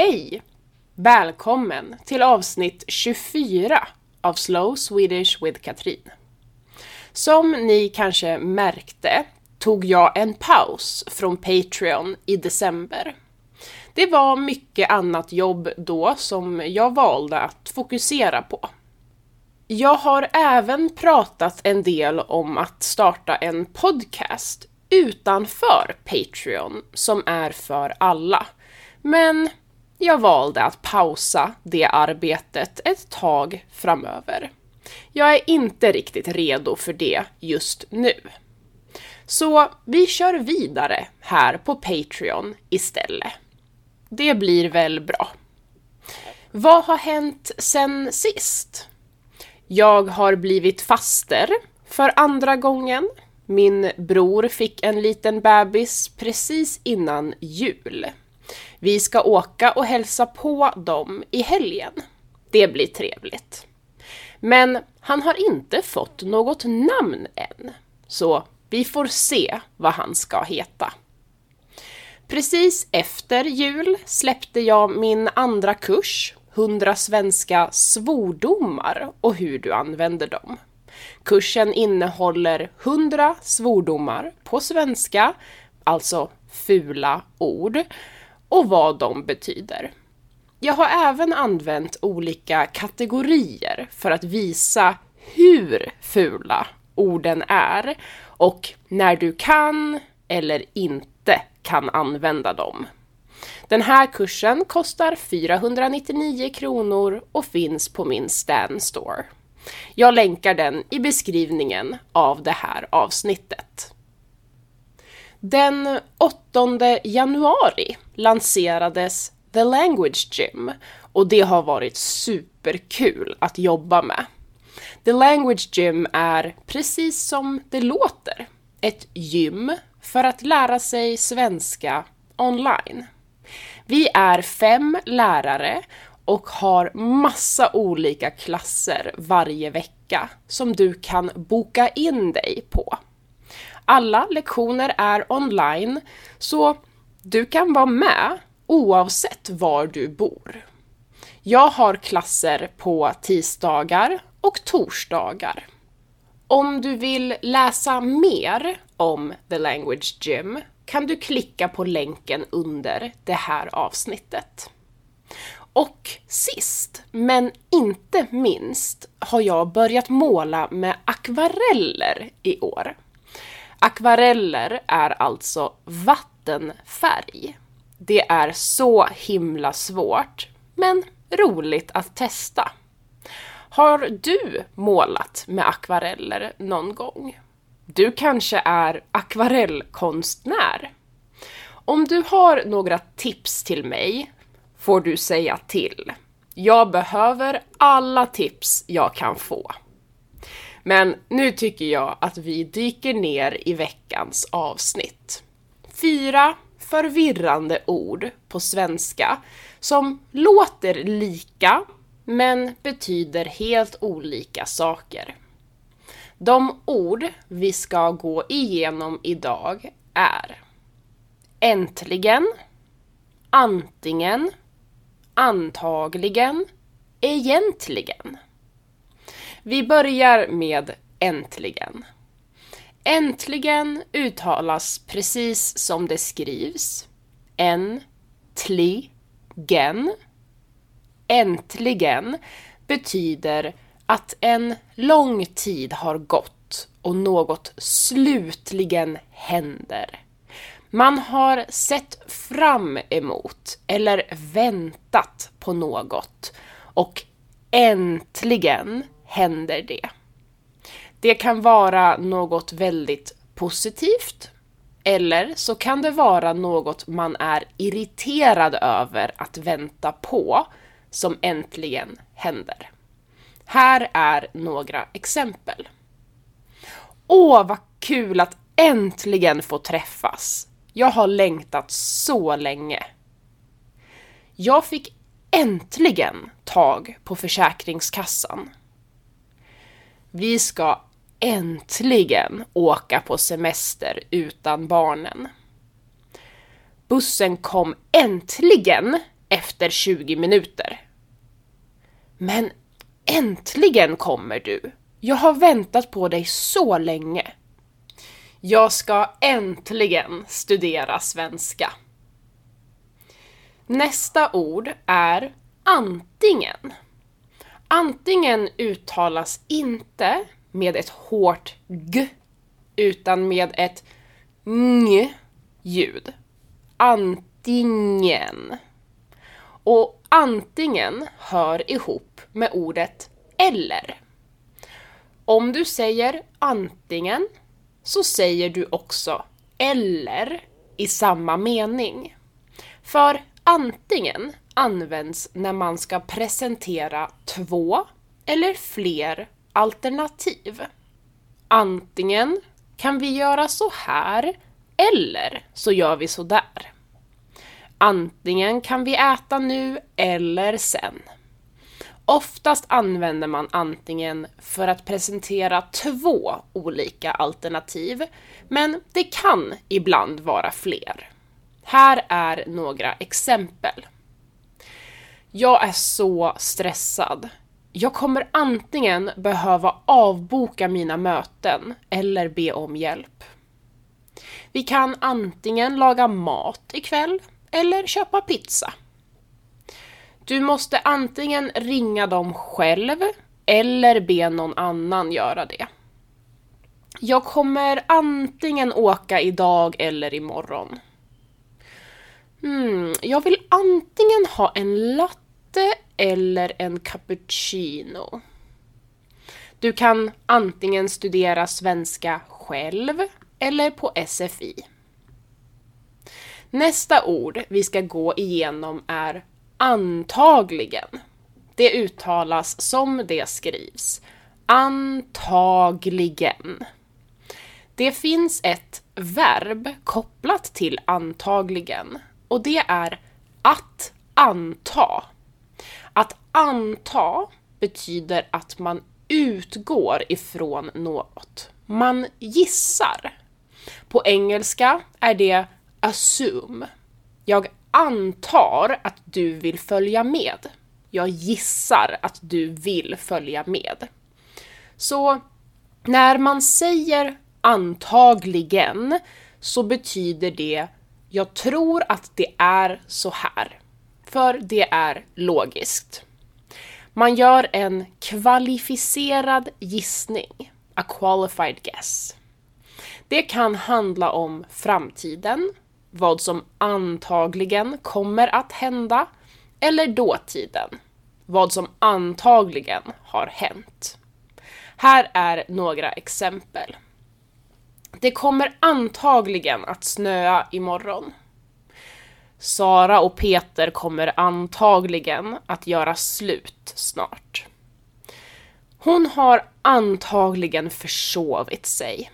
Hej! Välkommen till avsnitt 24 av Slow Swedish with Katrin. Som ni kanske märkte tog jag en paus från Patreon i december. Det var mycket annat jobb då som jag valde att fokusera på. Jag har även pratat en del om att starta en podcast utanför Patreon som är för alla. Men jag valde att pausa det arbetet ett tag framöver. Jag är inte riktigt redo för det just nu. Så vi kör vidare här på Patreon istället. Det blir väl bra. Vad har hänt sen sist? Jag har blivit faster för andra gången. Min bror fick en liten bebis precis innan jul. Vi ska åka och hälsa på dem i helgen. Det blir trevligt. Men han har inte fått något namn än, så vi får se vad han ska heta. Precis efter jul släppte jag min andra kurs, 100 svenska svordomar och hur du använder dem. Kursen innehåller 100 svordomar på svenska, alltså fula ord, och vad de betyder. Jag har även använt olika kategorier för att visa hur fula orden är och när du kan eller inte kan använda dem. Den här kursen kostar 499 kronor och finns på min Stan Store. Jag länkar den i beskrivningen av det här avsnittet. Den 8 januari lanserades The Language Gym och det har varit superkul att jobba med. The Language Gym är precis som det låter, ett gym för att lära sig svenska online. Vi är fem lärare och har massa olika klasser varje vecka som du kan boka in dig på. Alla lektioner är online, så du kan vara med oavsett var du bor. Jag har klasser på tisdagar och torsdagar. Om du vill läsa mer om The Language Gym kan du klicka på länken under det här avsnittet. Och sist, men inte minst, har jag börjat måla med akvareller i år. Akvareller är alltså vattenfärg. Det är så himla svårt, men roligt att testa. Har du målat med akvareller någon gång? Du kanske är akvarellkonstnär? Om du har några tips till mig får du säga till. Jag behöver alla tips jag kan få. Men nu tycker jag att vi dyker ner i veckans avsnitt. Fyra förvirrande ord på svenska som låter lika men betyder helt olika saker. De ord vi ska gå igenom idag är Äntligen Antingen Antagligen Egentligen vi börjar med äntligen. Äntligen uttalas precis som det skrivs. En-tli-gen. Äntligen betyder att en lång tid har gått och något slutligen händer. Man har sett fram emot eller väntat på något och äntligen händer det. Det kan vara något väldigt positivt eller så kan det vara något man är irriterad över att vänta på som äntligen händer. Här är några exempel. Åh, vad kul att äntligen få träffas! Jag har längtat så länge. Jag fick äntligen tag på Försäkringskassan. Vi ska äntligen åka på semester utan barnen. Bussen kom äntligen efter 20 minuter. Men äntligen kommer du! Jag har väntat på dig så länge. Jag ska äntligen studera svenska. Nästa ord är antingen. Antingen uttalas inte med ett hårt g utan med ett ng ljud. Antingen. Och antingen hör ihop med ordet eller. Om du säger antingen så säger du också eller i samma mening. För antingen används när man ska presentera två eller fler alternativ. Antingen kan vi göra så här eller så gör vi så där. Antingen kan vi äta nu eller sen. Oftast använder man antingen för att presentera två olika alternativ, men det kan ibland vara fler. Här är några exempel. Jag är så stressad. Jag kommer antingen behöva avboka mina möten eller be om hjälp. Vi kan antingen laga mat ikväll eller köpa pizza. Du måste antingen ringa dem själv eller be någon annan göra det. Jag kommer antingen åka idag eller imorgon. Hmm, jag vill antingen ha en latte eller en cappuccino. Du kan antingen studera svenska själv eller på SFI. Nästa ord vi ska gå igenom är antagligen. Det uttalas som det skrivs. Antagligen. Det finns ett verb kopplat till antagligen och det är att anta. Att anta betyder att man utgår ifrån något. Man gissar. På engelska är det assume. Jag antar att du vill följa med. Jag gissar att du vill följa med. Så när man säger antagligen så betyder det jag tror att det är så här. För det är logiskt. Man gör en kvalificerad gissning, a qualified guess. Det kan handla om framtiden, vad som antagligen kommer att hända, eller dåtiden, vad som antagligen har hänt. Här är några exempel. Det kommer antagligen att snöa imorgon. Sara och Peter kommer antagligen att göra slut snart. Hon har antagligen försovit sig.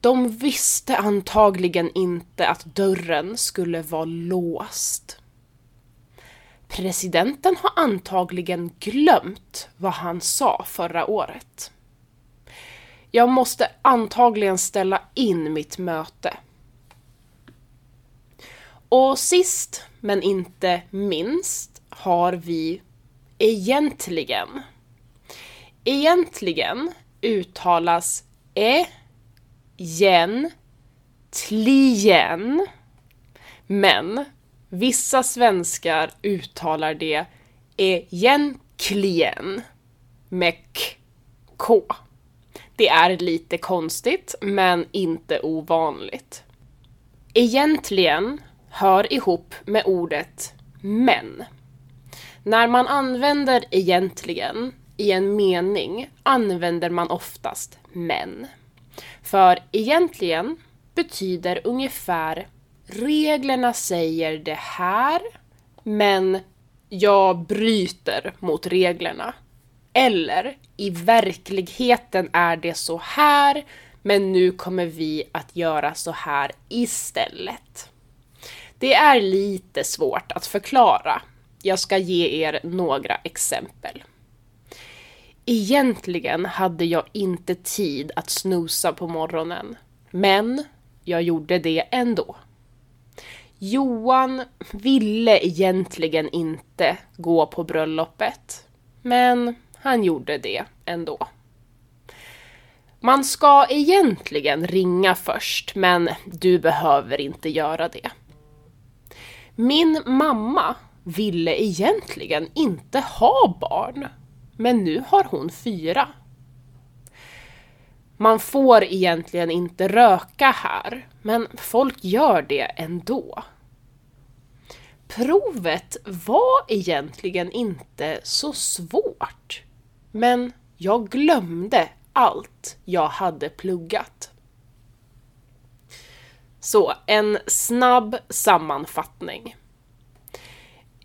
De visste antagligen inte att dörren skulle vara låst. Presidenten har antagligen glömt vad han sa förra året. Jag måste antagligen ställa in mitt möte. Och sist men inte minst har vi egentligen. Egentligen uttalas e gen, tlien. Men vissa svenskar uttalar det egentligen med k. Det är lite konstigt, men inte ovanligt. Egentligen hör ihop med ordet men. När man använder egentligen i en mening använder man oftast men. För egentligen betyder ungefär reglerna säger det här, men jag bryter mot reglerna. Eller i verkligheten är det så här, men nu kommer vi att göra så här istället. Det är lite svårt att förklara. Jag ska ge er några exempel. Egentligen hade jag inte tid att snusa på morgonen, men jag gjorde det ändå. Johan ville egentligen inte gå på bröllopet, men han gjorde det ändå. Man ska egentligen ringa först, men du behöver inte göra det. Min mamma ville egentligen inte ha barn, men nu har hon fyra. Man får egentligen inte röka här, men folk gör det ändå. Provet var egentligen inte så svårt, men jag glömde allt jag hade pluggat. Så, en snabb sammanfattning.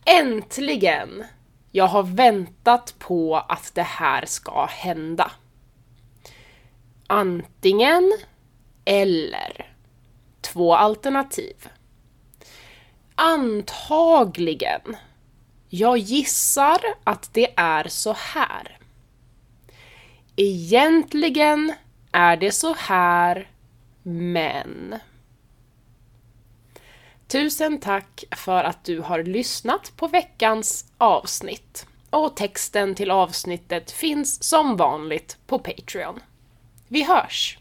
Äntligen! Jag har väntat på att det här ska hända. Antingen eller. Två alternativ. Antagligen. Jag gissar att det är så här. Egentligen är det så här, men... Tusen tack för att du har lyssnat på veckans avsnitt. Och texten till avsnittet finns som vanligt på Patreon. Vi hörs!